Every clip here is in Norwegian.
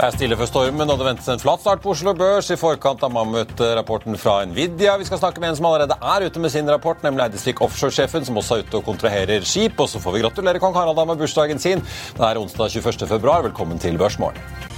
Det er stille før stormen, og det ventes en flat start på Oslo Børs i forkant av mammut-rapporten fra Nvidia. Vi skal snakke med en som allerede er ute med sin rapport, nemlig Eidesvik Offshore-sjefen, som også er ute og kontraherer skip. Og så får vi gratulere kong Harald med bursdagen sin. Det er onsdag 21. februar. Velkommen til Børsmorgen.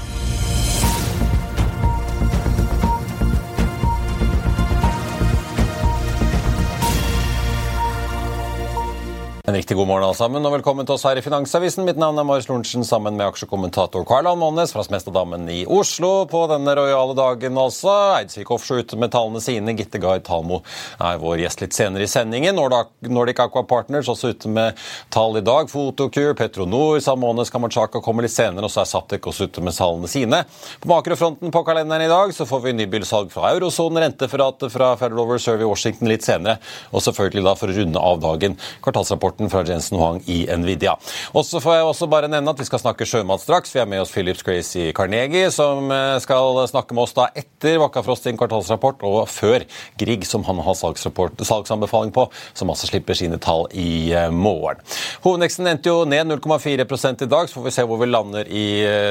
En riktig god morgen alle sammen, og velkommen til oss her i Finansavisen. Mitt navn er Marius Lorentzen sammen med aksjekommentator Karl Almånes fra Smestadammen i Oslo. På denne rojale dagen også. Eidsvik Offshore ute med tallene sine. Gitte Gard Talmo er vår gjest litt senere i sendingen. Nordic Aqua Partners også ute med tall i dag. Fotokur, Petronor, Samones Kamachaka kommer litt senere. Og så er Saptek også ute med tallene sine. På makrofronten på kalenderen i dag så får vi nybilsalg fra eurosonen, rentefratet fra Federal Reserve i Washington litt senere. Og selvfølgelig da for å runde av dagen kvartalsrapporten fra Jensen Huang i Nvidia. Og så får jeg også bare nevne at Vi skal snakke sjømat straks. Vi har med oss Philips Grace i Carnegie, som skal snakke med oss da etter Bakkafrost sin kvartalsrapport og før Grieg, som han har salgsanbefaling på, som altså slipper sine tall i morgen. Hovedveksten endte jo ned 0,4 i dag, så får vi se hvor vi lander i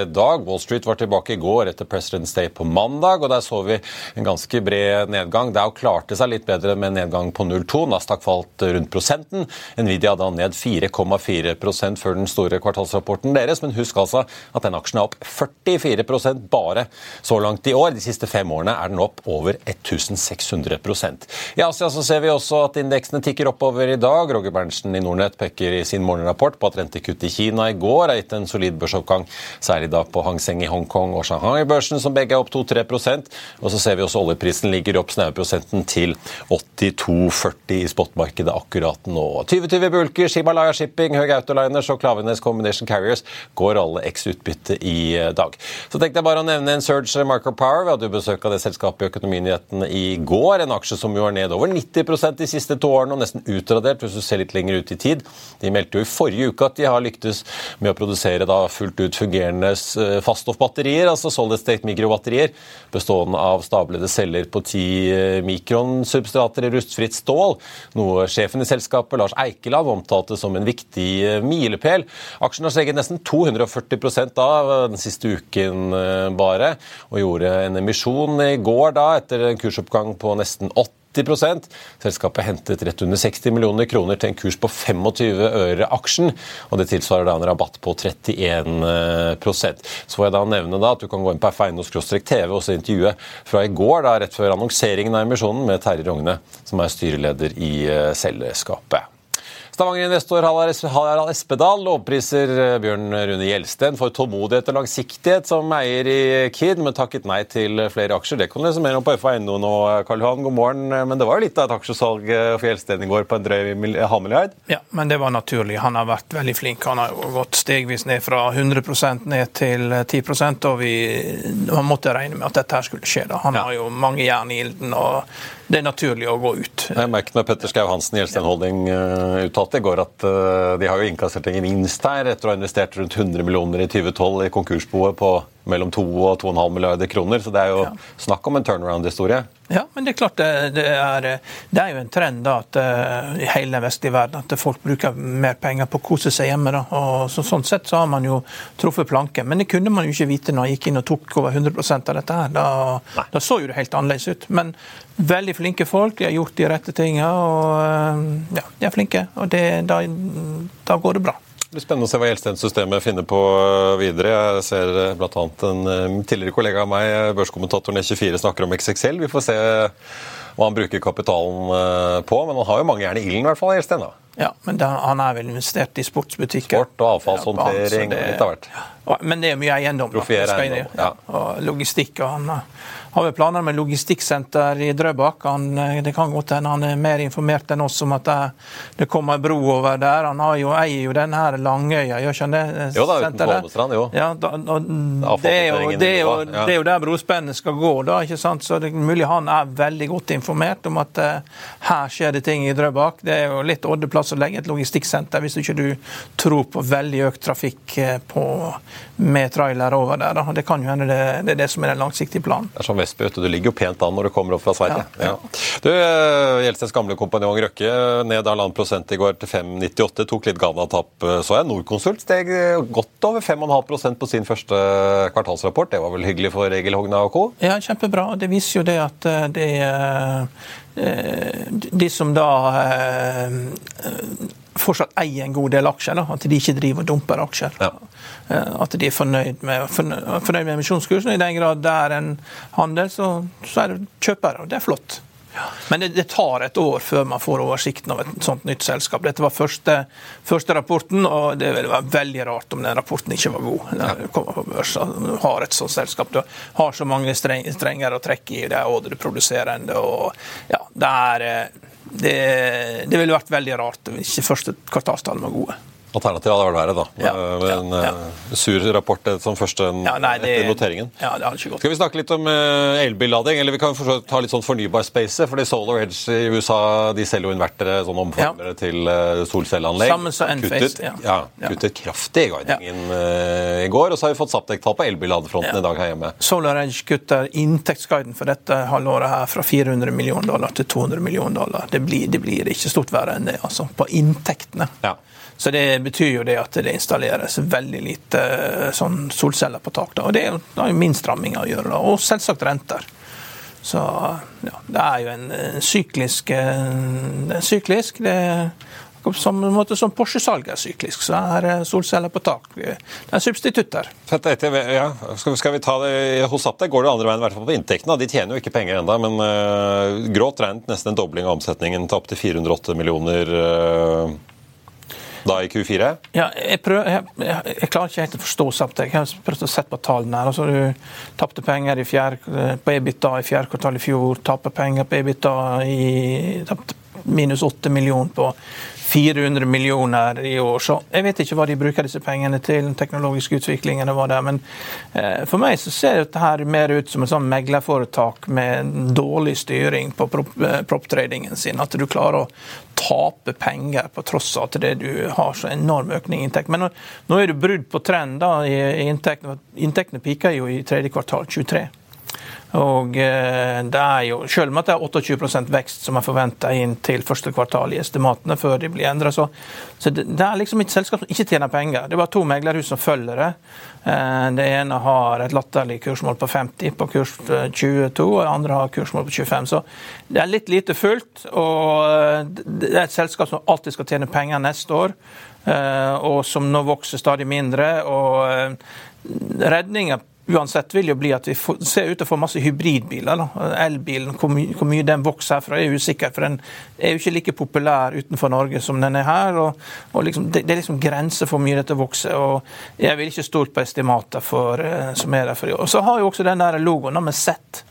dag. Wall Street var tilbake i går etter President's Day på mandag, og der så vi en ganske bred nedgang. Dow klarte seg litt bedre med en nedgang på 0,2. Nasdaq falt rundt prosenten. Nvidia da ned 4,4% før den store kvartalsrapporten deres. Men husk altså at den aksjen er opp 44% bare så langt i år. De siste fem årene er den opp over 1600% I Asia så ser vi også at indeksene tikker oppover i dag. Roger Berntsen i Nordnett peker i sin morgenrapport på at rentekuttet i Kina i går har gitt en solid børsoppgang, særlig da på Hang Seng i Hongkong og Shanghai-børsen, som begge er opp 2-3 Og så ser vi også oljeprisen ligger opp snauprosenten til 82,40 i spotmarkedet akkurat nå. 2020 bulker, Shibalaya Shipping, Høg Autoliners og Klaveness Combination Carriers går alle x utbytte i dag. Så tenkte jeg bare å nevne en Surge Marker Power. Vi hadde jo besøk av det selskapet i Økonominyhetene i går. En aksje som jo er ned over 90% de siste to årene, og nesten utradert hvis du ser litt lenger ut i tid. De meldte jo i forrige uke at de har lyktes med å produsere da fullt ut fungerende faststoffbatterier, altså solid state mikrobatterier, bestående av stablede celler på 10 mikronsubstrater i rustfritt stål, noe sjefen i selskapet, Lars Eikeland, omtalte som en viktig milepæl. Aksjen har steget nesten 240% da den siste uken bare, og gjorde en emisjon i går da etter en kursoppgang på nesten 8 Selskapet hentet rett under 60 millioner kroner til en kurs på 25 øre aksjen. og Det tilsvarer da en rabatt på 31% Så får jeg da nevne da at du kan gå inn på f1.no-tv og se intervjuet fra i går, da rett før annonseringen av emisjonen, med Terje Rogne, som er styreleder i selskapet. Stavanger-investor Harald Espedal lovpriser Bjørn Rune Gjelsten for tålmodighet og langsiktighet som eier i Kid, men takket nei til flere aksjer. Det kan du lese mer om på FA.no nå, Karl Johan. God morgen. Men det var jo litt av et aksjesalg for Gjelsten i går på en drøy halv milliard? Ja, men det var naturlig. Han har vært veldig flink. Han har gått stegvis ned fra 100% ned til 10% og vi man måtte regne med at dette her skulle skje. da. Han ja. har jo mange jern i ilden. og det er naturlig å gå ut. Jeg merket med Petter Schou Hansen i Gjelsten Holding uttalte i går at de har jo innkassert en gevinst her etter å ha investert rundt 100 millioner i 2012 i konkursboet på mellom 2 og 2,5 milliarder kroner. Så det er jo ja. snakk om en turnaround-historie. Ja, men det er klart det, det, er, det er, jo en trend da, at uh, i hele den vestlige verden at folk bruker mer penger på å kose seg hjemme. da, og så, Sånn sett så har man jo truffet planken. Men det kunne man jo ikke vite når man gikk inn og tok over 100% av dette. her. Da, da, så jo det helt annerledes ut. Men veldig flinke folk, de har gjort de rette tingene. og ja, De er flinke, og det, da, da går det bra. Det blir spennende å se hva Gjelsten-systemet finner på eh, videre. Jeg ser eh, bl.a. en eh, tidligere kollega av meg, børskommentatoren E24, snakker om XXL. Vi får se hva han bruker kapitalen på. Men han har jo mange jern i ilden, i hvert fall, Gjelsten. Ja, men da, han er vel investert i sportsbutikker. Sport og avfallshåndtering og litt av hvert. Men det er mye eiendom. Profier eiendom, ja. Og logistikk. og han har vel planer med logistikksenter i Drøbak. Han, eh, det kan godt hende han er mer informert enn oss om at det, det kommer bro over der. Han jo, eier jo den her Langøya, gjør ikke han det? Jo da, utenfor Holmestrand, jo. Ja, da, og, det, er jo, det, er jo, det, er jo, der brospennet skal gå, da. ikke sant? Så det er mulig han er veldig godt informert om at uh, her skjer det ting i Drøbak. Det er jo litt oddeplass å legge et logistikksenter hvis ikke du tror på veldig økt trafikk eh, på, med trailer over der. Da. Det kan jo hende det, det, er det som er den langsiktige planen. Det er sånn Vestby. Du ligger jo pent an når du kommer opp fra Sverige. Ja, ja. Du, eh, Gjelstens gamle kompanjong Røkke ned halvannen prosent i går til 5,98. Tok litt Ghana-tapp. Så jeg Norconsult steg godt over 5,5% på sin første kvartalsrapport. Det var vel hyggelig for Egil Hogna og co.? Ja, kjempebra. Det viser jo det at eh, det eh, de som da fortsatt eier en god del aksjer. Da. At de ikke driver og dumper aksjer. Ja. Eh, at de er fornøyd med, fornøyd med emisjonskursen. I den grad det er en handel, så, så er det kjøpere. og Det er flott. Men det, det, tar et år før man får oversikten av et sånt nytt selskap. Dette var første, første rapporten, og det ville være veldig rart om den rapporten ikke var god. Når du kommer på børs og har et sånt selskap. Du har så mange streng, strenger å trekke i, det er ådreproduserende og ja, det er eh, det, det ville vært veldig rart hvis ikke første kvartalstallene var gode. Alternativet hadde vært verre, da. Ja, en ja, ja. Eh, sur rapport som første ja, nei, det, etter noteringen. Ja, det hadde ikke gått. Skal vi snakke litt om uh, elbillading? Eller vi kan ta litt sånn fornybar-space. fordi Solar Edge i USA de selger jo invertere, sånn omformere til solcelleanlegg. Sammen som kuttet, Ja. kuttet kraftig i guidingen i går. Og så har vi fått Saptek-tall på elbilladefronten i dag her hjemme. Solar Edge kutter inntektsguiden for dette halvåret her fra 400 millioner dollar til 200 millioner dollar. Det blir, det blir ikke stort verre enn det, altså. På inntektene. Ja. Så det betyr jo det at det installeres veldig lite eh, sånn solceller på tak. Da. Og det har jo min stramming å gjøre. Da. Og selvsagt renter. Så ja, det er jo en, syklisk eh, Det er syklisk. det på samme måte som Porsche-salget er syklisk, så er solceller på tak. Det er substitutter. Ja, skal vi ta det Hos Aptek går det andre veien, i hvert fall på inntektene. De tjener jo ikke penger ennå, men uh, grått regnet nesten en dobling av omsetningen til opptil 408 millioner uh, da i Q4? Ja, jeg, prøver, jeg, jeg, jeg, klarer ikke helt å forstå Saptek. Jeg har prøvd å sette på tallene. her. Altså, du tapte penger fjerde, på EBITDA i fjerde kvartal i fjor. Taper penger på EBITDA i minus 8 millioner på 400 millioner i år. Så jeg vet ikke hva de bruker disse pengene til. den teknologiske utviklingen og hva det er. Men eh, for meg så ser dette her mer ut som et sånn meglerforetak med dårlig styring på prop-tradingen sin. At du klarer å tape penger på tross av at det du har så enorm økning i inntekt. Men nå, er det brudd på trend da, i inntektene. Inntektene piker jo i tredje kvartal 23. Og eh, det er jo, Selv om det er 28% vekst som er forventa inn til første kvartal i estimatene før de blir endret, så, så det, er liksom et selskap som ikke tjener penger. Det er bare to meglerhus som følger det. Eh, det ene har et latterlig kursmål på 50 på kurs 22, og det andre har kursmål på 25. Så det er litt lite fullt. Og det er et selskap som alltid skal tjene penger neste år, eh, og som nå vokser stadig mindre. og redninga uansett vil jo bli at vi får, ser ut til å få masse hybridbiler. Elbilen, hvor, my hvor, mye den vokser herfra, er usikker. For den er jo ikke like populær utenfor Norge som den er her. og, og liksom, det, det, er liksom grenser for hvor mye dette vokser. og Jeg vil ikke stole på estimater for, uh, som er der for i år. Så har jo også den der logoen med Z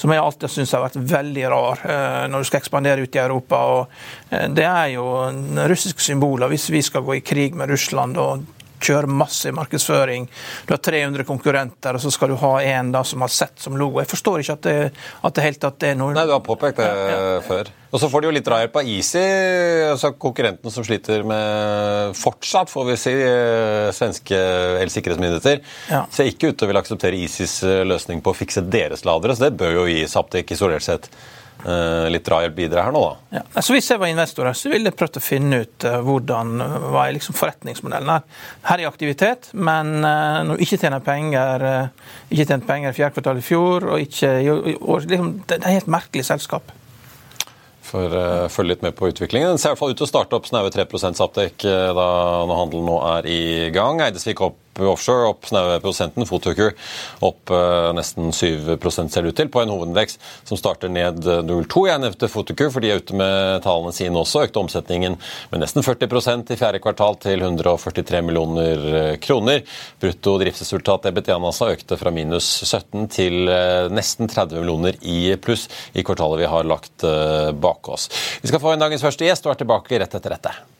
som jeg alltid syns har vært veldig rar uh, når du skal ekspandere ut i Europa. og uh, Det er jo russiske symboler hvis vi skal gå i krig med Russland. og kjøre massiv markedsføring. Du har 300 konkurrenter, og så skal du ha en da som har sett som logo. Jeg forstår ikke at det, at det helt at det er noe Nei, du har påpekt det ja, ja. før. Og så får de jo litt drahjelp av Easy, altså konkurrenten som sliter med fortsatt, får vi si, eh, svenske elsikkerhetsmyndigheter. Ja. Ser ikke ut til å ville akseptere Easys eh, løsning på å fikse deres ladere, så det bør jo gi Saptek isolert sett litt drahjelp videre her nå, da? Ja. Altså, hvis jeg var investor, så ville jeg prøvd å finne ut uh, hvordan hva er liksom forretningsmodellen her. Her er aktivitet, men uh, når du ikke tjener penger ikke tjent penger i fjerde kvartal i fjor, og ikke og, liksom, Det er et helt merkelig selskap. For uh, følge litt med på utviklingen. Den ser i hvert fall ut til å starte opp snaue 3 Saptek da når handelen nå er i gang. Eidesvik opp offshore opp snaue prosenten. Fotoker opp uh, nesten 7% ser det ut til, på en hovedindeks som starter ned 0,2. Jeg nevnte Fotoker, for de er ute med tallene sine også. Økte omsetningen med nesten 40% i fjerde kvartal til 143 millioner eh, kroner. Brutto driftsresultat EBTA NASA økte fra minus 17 til nesten 30 millioner i pluss i kvartalet vi har lagt bak oss. Vi skal få inn dagens første gjest og er tilbake rett etter dette.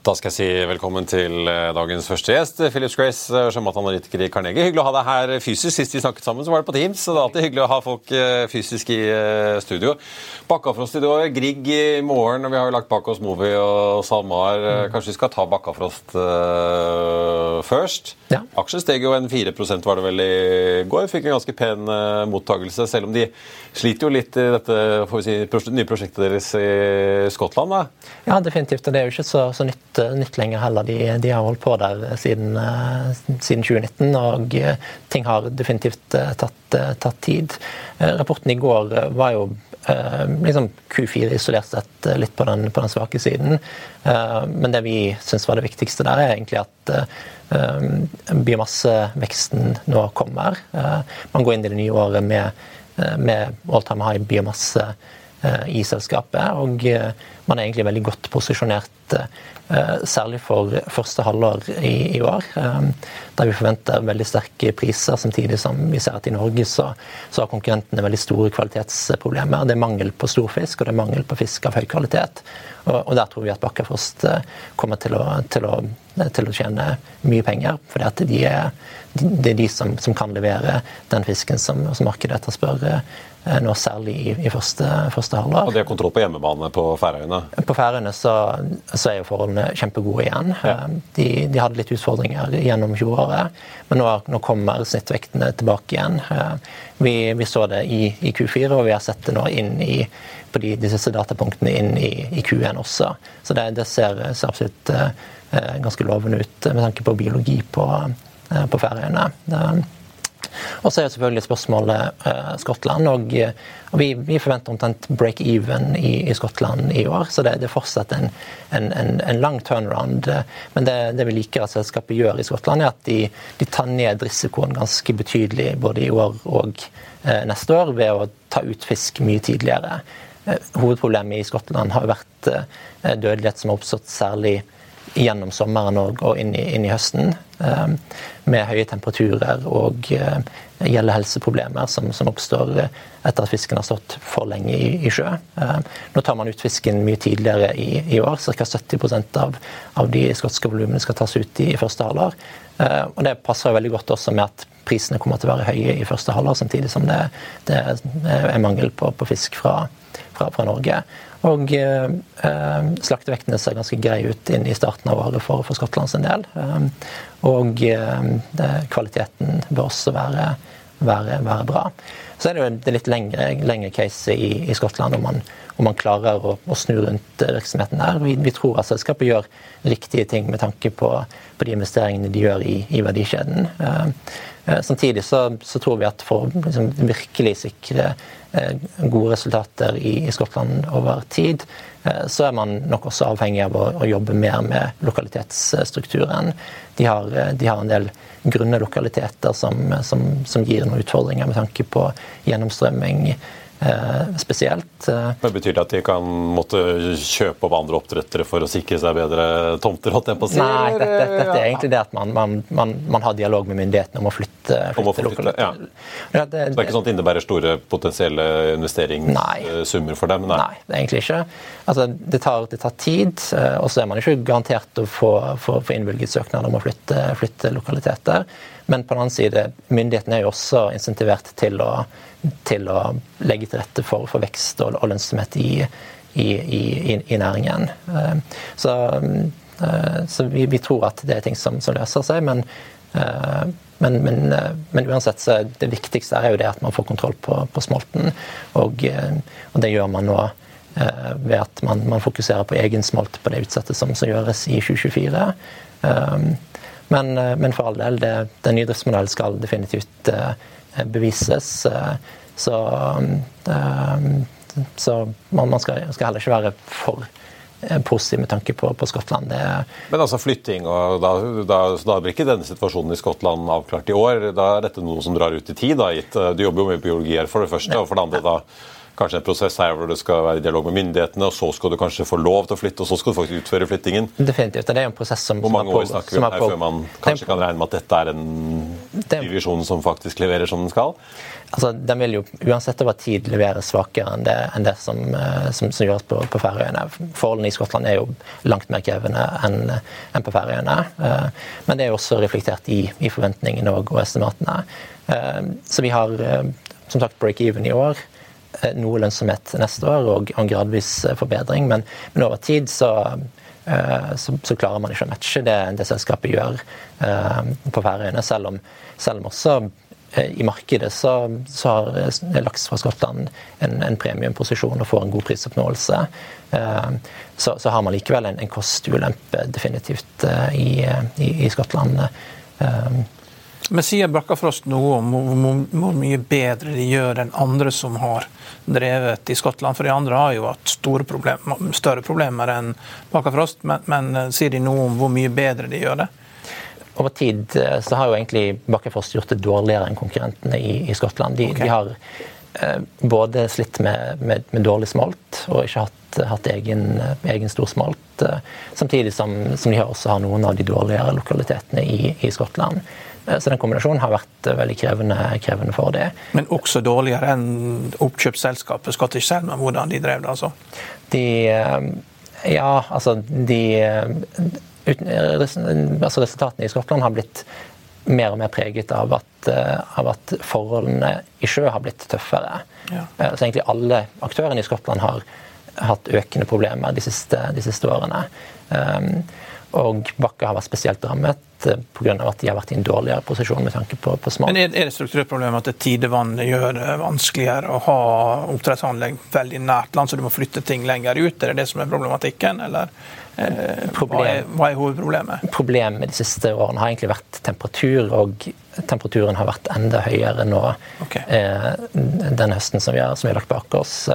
Da skal jeg si velkommen til eh, dagens første gjest, Philips Grace, eh, sjømatanalytiker i Carnegie. Hyggelig å ha deg her fysisk. Sist vi snakket sammen, så var det på Teams, så det er alltid hyggelig å ha folk eh, fysisk i studio. Bakkafrost i dag, Grieg i morgen, og vi har jo lagt bak oss Movi og SalMar. Kanskje vi skal ta Bakkafrost uh, først? Ja. Aksjen steg jo en 4% var det vel i går. Fikk en ganske pen uh, mottakelse, selv om de sliter jo litt i dette får vi si, nye prosjektet deres i Skottland. da. Ja, definitivt. og Det er jo ikke så, så nytt nytt lenger heller. De, de, har holdt på der siden, eh, siden 2019, og eh, ting har definitivt eh, tatt, tatt, tid. Rapporten i går var jo liksom Q4 isolert sett litt på den, på den svake siden. Men det vi syns var det viktigste der, er egentlig at biomasseveksten nå kommer. Man går inn i det nye året med, med all time high biomasse i selskapet. Og man er egentlig veldig godt posisjonert Eh, særlig for første halvår i, i år, eh, der vi forventer veldig sterke priser, samtidig som vi ser at i Norge så, så har konkurrentene veldig store kvalitetsproblemer. Det er mangel på storfisk, og det er mangel på fisk av høy kvalitet. Og, der tror vi at Bakkafrost eh, kommer til å, til å til å tjene mye penger. For det er de som, som, kan levere den fisken som, som markedet etterspør Eh, nå særlig i, i første, første, halvår. Og de har kontroll på hjemmebane på Færøyene? På Færøyene så, så, er jo forholdene kjempegode igjen. Ja. Eh, de, de, hadde litt utfordringer gjennom fjoråret, men nå, nå kommer snittvektene tilbake igjen. Eh, vi, vi så det i, i, Q4, og vi har sett det nå i, på de, de siste datapunktene inn i, i Q1 også. Så det, det ser, ser, absolutt eh, ganske lovende ut med tanke på biologi på, eh, på Færøyene. Og så er selvfølgelig spørsmålet eh, Skottland. Og, og vi, vi, forventer omtrent break-even i, i, Skottland i år. Så det, det er fortsatt en, en, en, en, lang turnaround. Men det, det, vi liker at selskapet gjør i Skottland, er at de, de tar ned risikoen ganske betydelig både i år og eh, neste år ved å ta ut fisk mye tidligere. Eh, hovedproblemet i Skottland har vært dødelighet som har oppstått særlig gjennom sommeren og, og inn, i, inn, i, høsten. Eh, med høye temperaturer og eh, gjelder helseproblemer som, som, oppstår etter at fisken har stått for lenge i, i sjø. Eh, nå tar man ut fisken mye tidligere i, i år. Ca. 70% av, av de skotske volumene skal tas ut i, første halvår. Og det passer veldig godt også med at prisene kommer til å være høye i første halvår, samtidig som det, det er mangel på, på fisk fra, fra, fra Norge. Og eh, eh, slaktevektene ser ganske greie ut inn i starten av året for, for Skottland sin del. Eh, og eh, det, kvaliteten bør også være, være, være, bra. Så er det jo det litt lengre, lengre case i, i Skottland om man, om man klarer å, å, snu rundt virksomheten der. Vi, vi, tror at selskapet gjør riktige ting med tanke på, på de investeringene de gjør i, i verdikjeden. Eh, eh, samtidig så, så, tror vi at for å liksom, virkelig sikre Eh, gode resultater i, i Skottland over tid, eh, så er man nok også avhengig av å, å jobbe mer med lokalitetsstrukturen. De har, eh, de har en del grunne lokaliteter som, som, som, gir noen utfordringer med tanke på gjennomstrømming Eh, spesielt. Eh. Men Betyr det at de kan måtte kjøpe opp andre oppdrettere for å sikre seg bedre tomter? holdt jeg på å si? Nei, dette, dette, er egentlig det at man, man, man, man, har dialog med myndighetene om å flytte, flytte, om å flytte ja. ja det, Så det er ikke sånn at det innebærer store potensielle investeringssummer for dem? Nei. nei, det er egentlig ikke. Altså, det, tar, det tar tid, eh, og så er man ikke garantert å få, få, få innvilget søknad om å flytte, flytte lokaliteter. Men på den annen side, myndighetene er jo også insentivert til å til å legge til rette for, for vekst og, og lønnsomhet i, i, i, i, næringen. Eh, så, eh, så vi, vi, tror at det er ting som, som løser seg, men, eh, men, men, men, uansett så det viktigste er jo det at man får kontroll på, på smolten. Og, og, det gjør man nå ved at man, man, fokuserer på egen smolt på det utsettet som, som gjøres i 2024. Men, men for all del, det, den nye driftsmodellen skal definitivt bevises. Eh, så, eh, så man skal, skal, heller ikke være for eh, positiv med tanke på, på Skottland. Det Men altså flytting, og da, da, da, blir ikke denne situasjonen i Skottland avklart i år. Da er dette noe som drar ut i tid? Da, gitt, Du jobber jo med biologi her, for det første. Og for det andre da kanskje en prosess her hvor du skal være i dialog med myndighetene, og så skal du kanskje få lov til å flytte, og så skal du faktisk utføre flyttingen. Definitivt. Det er en prosess som Hvor mange år snakker vi om her før man kanskje kan regne med at dette er en divisjon som faktisk leverer som den skal? Altså, Den vil jo uansett over tid levere svakere enn det, enn det som, eh, som, som, gjøres på, på Færøyene. Forholdene i Skottland er jo langt mer krevende enn, enn på Færøyene. Eh, men det er jo også reflektert i, i forventningene og, og estimatene. Eh, så vi har som sagt break-even i år. Eh, noe lønnsomhet neste år og en gradvis eh, forbedring. Men, men over tid så, eh, så, så, klarer man ikke å matche det, det selskapet gjør på Færøyene, selv, selv, om også i markedet så, så har laks fra Skottland en, en premiumposisjon og får en god prisoppnåelse. Så, så har man likevel en, en kostulempe definitivt i, i, i Skottland. Men sier Bakkafrost noe om hvor mye bedre de gjør enn andre som har drevet i Skottland? For de andre har jo hatt problem, større problemer enn Bakkafrost. Men, men, eh, sier de noe om hvor mye bedre de gjør det? Over tid eh, så har jo egentlig Bakkafrost gjort det dårligere enn konkurrentene i, i Skottland. De, okay. de har eh, både slitt med, med, med, dårlig smolt og ikke hatt, hatt egen, egen stor smolt. Eh, samtidig som, som, de også har noen av de dårligere lokalitetene i, i Skottland. Eh, så den kombinasjonen har vært eh, veldig krevende, krevende for det. Men også dårligere enn oppkjøpsselskapet Scottish Salmon, hvordan de drev det? altså? De, eh, ja, altså de altså Resultatene i Skottland har blitt mer og mer preget av at, av at forholdene i sjø har blitt tøffere. Ja. Så egentlig alle aktørene i Skottland har hatt økende problemer de siste, de siste årene. Um, og Bakke har vært spesielt rammet eh, pga. at de har vært i en dårligere posisjon med tanke på, på smak. Men Er, er det problem at tidevann gjør det vanskeligere å ha oppdrettsanlegg veldig nært land, så du må flytte ting lenger ut? Er det det som er problematikken, eller eh, Problem, hva, er, hva, er, hovedproblemet? Problemet de siste årene har egentlig vært temperatur, og temperaturen har vært enda høyere nå okay. eh, den høsten som vi, har, som vi har lagt bak oss.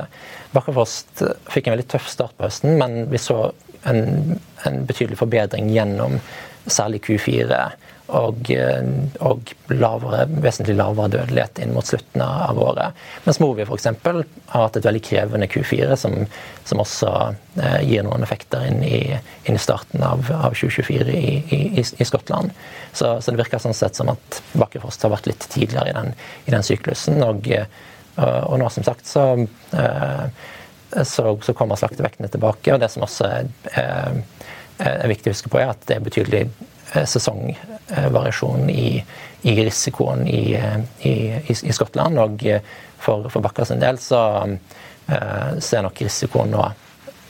Bakkefoss fikk en veldig tøff start på høsten, men vi så en, en betydelig forbedring gjennom særlig Q4 og, eh, og lavere, vesentlig lavere dødelighet inn mot slutten av året. Mens Movi f.eks. har hatt et veldig krevende Q4, som, som også eh, gir noen effekter inn i, inn i starten av, av 2024 i, i, i Skottland. Så, så, det virker sånn sett som at Bakkefrost har vært litt tidligere i den, den syklusen. Og, og, og, nå, som sagt, så eh, så, så kommer slaktevektene tilbake. og Det som også er, er, er, viktig å huske på, er at det er betydelig eh, sesongvariasjon i, i risikoen i, i, i, Skottland. Og for, for Bakkers en del så, eh, så er nok risikoen nå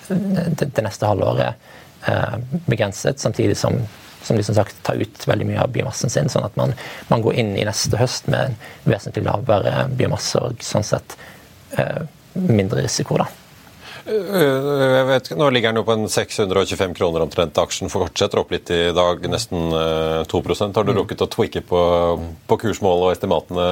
det, det neste halvåret eh, begrenset, samtidig som som de som sagt tar ut veldig mye av biomassen sin, sånn at man, man går inn i neste høst med en vesentlig lavere biomasse og sånn sett eh, mindre risiko. da. Jeg vet, nå ligger den jo på en 625 kroner omtrent. Aksjen fortsetter opp litt i dag, nesten 2 eh, Har du mm. rukket å tweake på, på kursmålet og estimatene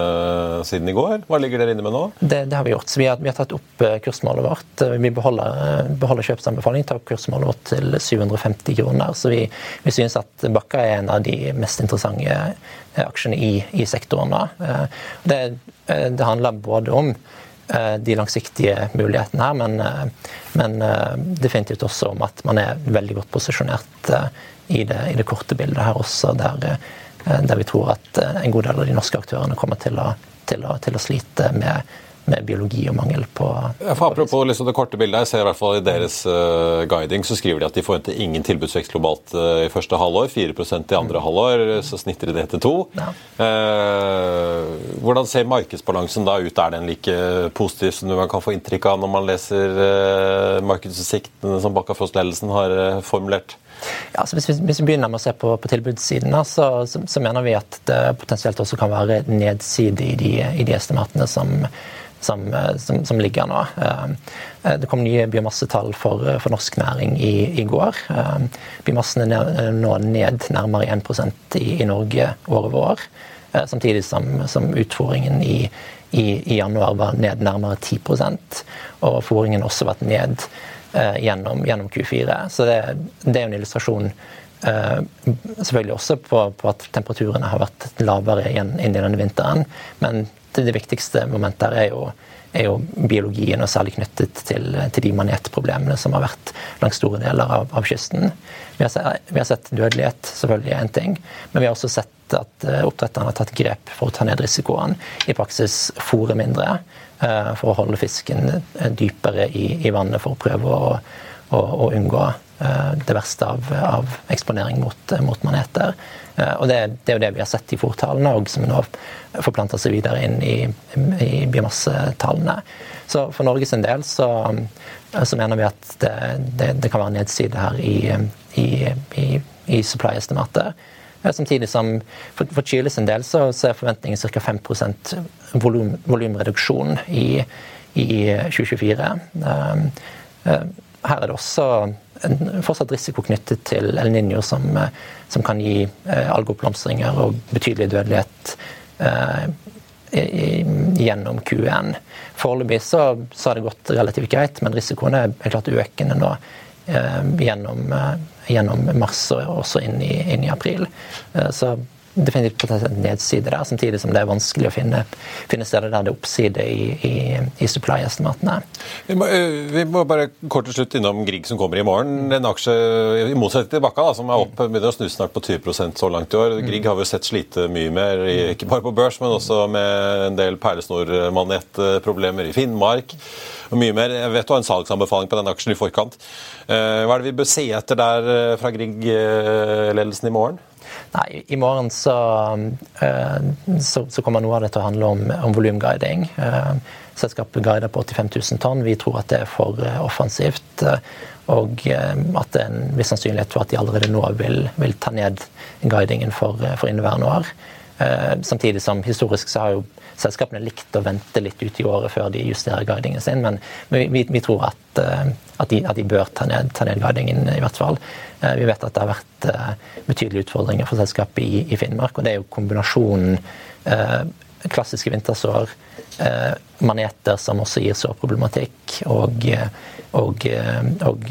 siden i går? Hva ligger dere inne med nå? Det, det har vi gjort. Så vi har, vi har, tatt opp eh, kursmålet vårt. Vi beholder, beholder kjøpsanbefaling, tar opp kursmålet vårt til 750 kroner. Så vi, vi synes at Bakka er en av de mest interessante eh, aksjene i, i sektoren. Det, det handler både om Eh, de langsiktige mulighetene her, men, eh, men, eh, definitivt også om at man er veldig godt posisjonert i det, i det korte bildet her også, der, der, vi tror at en god del av de norske aktørene kommer til å, til å, til å slite med med biologi og mangel på, ja, for Apropos liksom det korte bildet, jeg ser i hvert fall i deres uh, guiding så skriver de at de forventer ingen tilbudsvekst globalt uh, i første halvår, 4% i andre mm. halvår, så snitter de det til 2 ja. uh, Hvordan ser markedsbalansen da ut? Er den like positiv som man kan få inntrykk av når man leser markedsutsiktene som Bakkafrost-ledelsen har formulert? Ja, hvis vi, hvis, vi, begynner med å se på, på tilbudssiden, så, så, så, mener vi at det potensielt også kan være nedside i de, i de estimatene som som, eh, som, som ligger nå. Eh, eh, det kom nye biomassetall for, for norsk næring i, i går. Biomassen er nå ned nærmere 1 i, i Norge år over år. Samtidig som, som utfordringen i, i, i, januar var ned nærmere 10% og fòringen også vært ned eh, gjennom, gjennom, Q4. Så det, det er en illustrasjon eh, selvfølgelig også på, på, at temperaturene har vært lavere igjen inn i denne vinteren. Men det, det viktigste momentet her er jo, er jo, biologien, og særlig knyttet til, til, de manetproblemene som har vært langs store deler av, av kysten. Vi har, vi har, sett, dødelighet, selvfølgelig er én ting, men vi har også sett at uh, oppdretterne har tatt grep for å ta ned risikoen. I praksis fôre mindre for å holde fisken dypere i, i, vannet for å prøve å, å, å unngå det verste av, av eksponering mot, mot maneter. Eh, og det, det, er jo det vi har sett i fòrtallene, og som nå forplanter seg videre inn i, i biomassetallene. Så for Norges del så, så, mener vi at det, det, det, kan være nedside her i, i, i. Eh, samtidig som for, for del så, er forventningen ca. 5 volum, volumreduksjon i, i 2024. Eh, her er det også en fortsatt risiko knyttet til El Niño, som, eh, som kan gi eh, algeoppblomstringer og betydelig dødelighet gjennom Q1. Foreløpig så, så, har det gått relativt greit, men risikoen er klart økende nå gjennom, eh, gjennom, mars og også inn i, inn i april. Eh, så definitivt nedsider nedside der, samtidig som det er vanskelig å finne, finne steder der det er oppside i, i, i supply-estimatene. Vi, vi, må bare kort til slutt innom Grieg som kommer i morgen. En aksje i motsetning til Bakka, da, som er opp, begynner å snu snart på 20% så langt i år. Grieg har vi sett slite mye mer, ikke bare på børs, men også med en del perlesnormanettproblemer i Finnmark. og mye mer. Jeg vet du har en salgsanbefaling på den aksjen i forkant. Hva er det vi bør se etter der fra Grieg-ledelsen i morgen? Nei, I morgen så, eh, så, så, kommer noe av det til å handle om, om volumguiding. Eh, selskapet guider på 85 000 tonn. Vi tror at det er for eh, offensivt. Og at det er en viss sannsynlighet for at de allerede nå vil, vil ta ned guidingen for, for inneværende år. Samtidig som historisk så har jo selskapene likt å vente litt ut i året før de justerer guidingen sin, men vi, vi tror at, at, de, at, de, bør ta ned, ta ned guidingen, i hvert fall. Eh, vi vet at det har vært eh, betydelige utfordringer for selskapet i, i Finnmark. og Det er jo kombinasjonen eh, klassiske vintersår, maneter som også gir sårproblematikk, og, og, og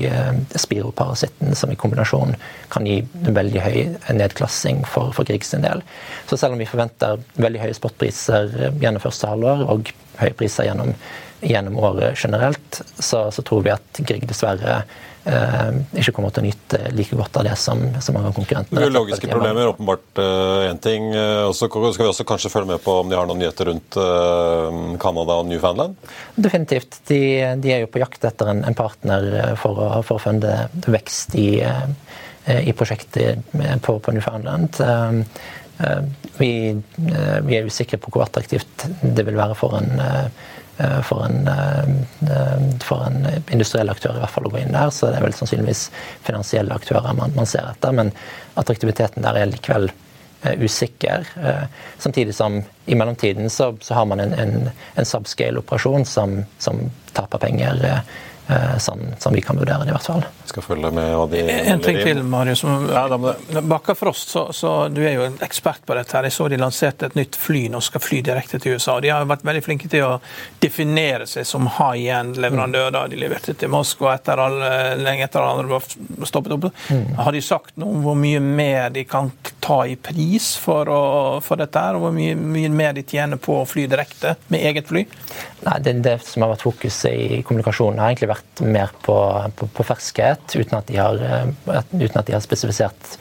spiroparasitten som i kombinasjon kan gi veldig høy nedklassing for, for Grieg del. Så selv om vi forventer veldig høye spotpriser gjennom første halvår og høye priser gjennom, gjennom året generelt, så, så tror vi at Grieg dessverre Eh, ikke kommer til å nyte like godt av det som, som mange av konkurrentene. Biologiske problemer åpenbart én uh, ting. Og så skal vi også kanskje følge med på om de har noen nyheter rundt Canada og Newfoundland? Definitivt. De, de, er jo på jakt etter en, en partner for å, for å funde vekst i, i prosjektet på, på Newfoundland. Vi, vi, er usikre på hvor attraktivt det vil være for en Eh, for en, eh, for en, industriell aktør i hvert fall å gå inn der. Så det er vel sannsynligvis finansielle aktører man, man ser etter. Men attraktiviteten der er likevel usikker. Samtidig som i mellomtiden så, så har man en, en, en subscale-operasjon som, som taper penger. Eh, sånn som vi kan vurdere det, i hvert fall. Skal følge med hva de En ting til, Marius. Bakkafrost, så, så, du er jo en ekspert på dette. her. Jeg så de lanserte et nytt fly nå skal fly direkte til USA. De har vært veldig flinke til å definere seg som high-end-leverandør. da De leverte til Moskva etter all, lenge etter at andre var stoppet opp. Mm. Har de sagt noe om hvor mye mer de kan ta i pris for, å, for dette, her, og hvor mye, mye, mer de tjener på å fly direkte med eget fly? Nei, det, det som har vært fokuset i kommunikasjonen, har egentlig vært mer på, på, på ferskhet, uten at, har, eh, uten at, de har, spesifisert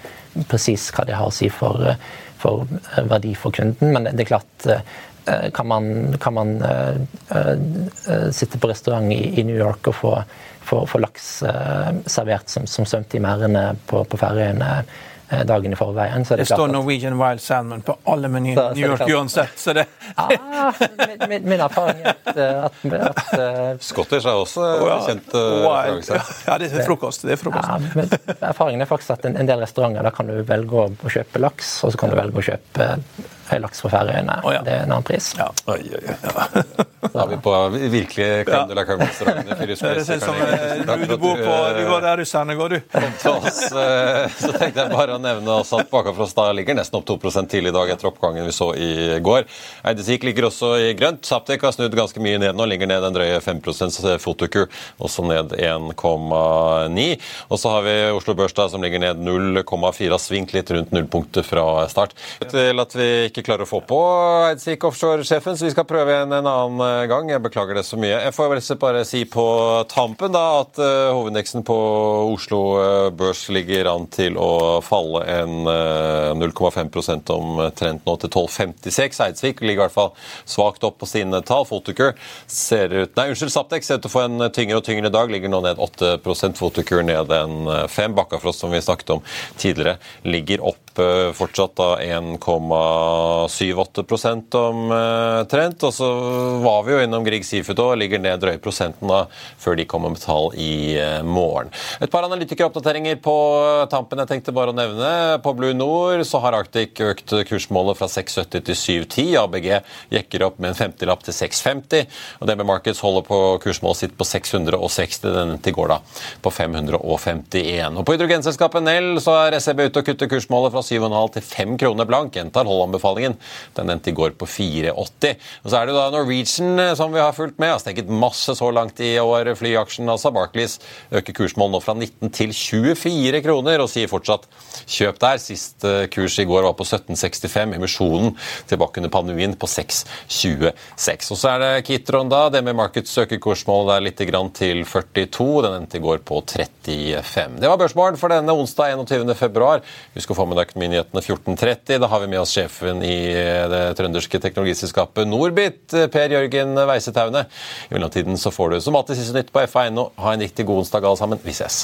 presis hva det har å si for, for verdi for kunden. Men det er klart eh, kan man, kan man uh, sitte på restaurant i, i, New York og få, få, få laks uh, servert som, som svømte i merdene på, på Færøyene Eh, dagen i forveien. det, det står Norwegian Wild Salmon på alle menyer i New York uansett, så det ah, min, min, erfaring er at, eh, at, at uh, Scottish er også oh, ja. kjent uh, Ja, det er frokost. Det er frokost. Ja, erfaringen er faktisk at en, en del restauranter da kan du velge å, å kjøpe laks, og så kan du velge å kjøpe laks fra Færøyene. Oh, ja. Det er en annen pris. Ja. Oi, oi, oi. Ja. Da er vi på virkelig crème de la crème-restauranten. Det som eh, du bor på Du går der russerne går, du. Oss, eh, så tenkte jeg bare å nevne også at Da ligger nesten opp 2 tidlig i dag etter oppgangen vi så i går. Eidesvik ligger også i grønt. Saptek har snudd ganske mye ned nå, ligger ned en drøye 5% Fotokur også ned 1,9. Og så har vi Oslo Børs som ligger ned 0,4, har svingt litt rundt nullpunktet fra start. Til at vi ikke ikke klarer å få på Eidsvik Offshore-sjefen, så vi skal prøve igjen en annen eh, gang. Jeg beklager det så mye. Jeg får vel bare si på tampen da at uh, hovedindeksen på Oslo uh, Børs ligger an til å falle en uh, 0,5% omtrent nå til 12,56. Eidsvik ligger i hvert fall svakt opp på sine tall. Fotokur ser ut Nei, unnskyld, Saptek ser ut til å få en tyngre og tyngre dag. Ligger nå ned 8% Fotokur ned en 5 Bakkafrost, som vi snakket om tidligere, ligger opp fortsatt da 1,7 7-8 omtrent. Og så var vi jo innom Grieg Seafood og ligger ned drøye prosenten da, før de kommer med tall i eh, morgen. Et par analytikeroppdateringer på tampen jeg tenkte bare å nevne. På Blue Nord så har Arctic økt kursmålet fra 6,70 til 7,10. ABG jekker opp med en 50-lapp til 6,50. Og DB Markets holder på kursmålet sitt på 660. Den til går da på 551. Og på hydrogenselskapet Nell så er SEB ute og kutter kursmålet fra fra 7,5 til 5 kroner blank. Gjentar hold-anbefalingen. Den endte i går på 4,80. Og så er det da Norwegian eh, som vi har fulgt med. Har stekket masse så langt i år. Flyaksjen altså. Barclays øker kursmål nå fra 19 til 24 kroner og sier fortsatt kjøp der. Sist kurs i går var på 17,65. Emisjonen tilbake under pandemien på 6,26. Og så er det Kitron, da. Det med Markets øker kursmål der litt grann til 42. Den endte i går på 35. Det var børsmålen for denne onsdag 21.2. Husk å få med deg Økonominyhetene 14.30. Da har vi med oss sjefen i det trønderske teknologiselskapet Norbit, Per Jørgen Weisetaune. I mellomtiden så får du som alltid siste nytt på FA.no. Ha en riktig god onsdag alle sammen. Vi ses.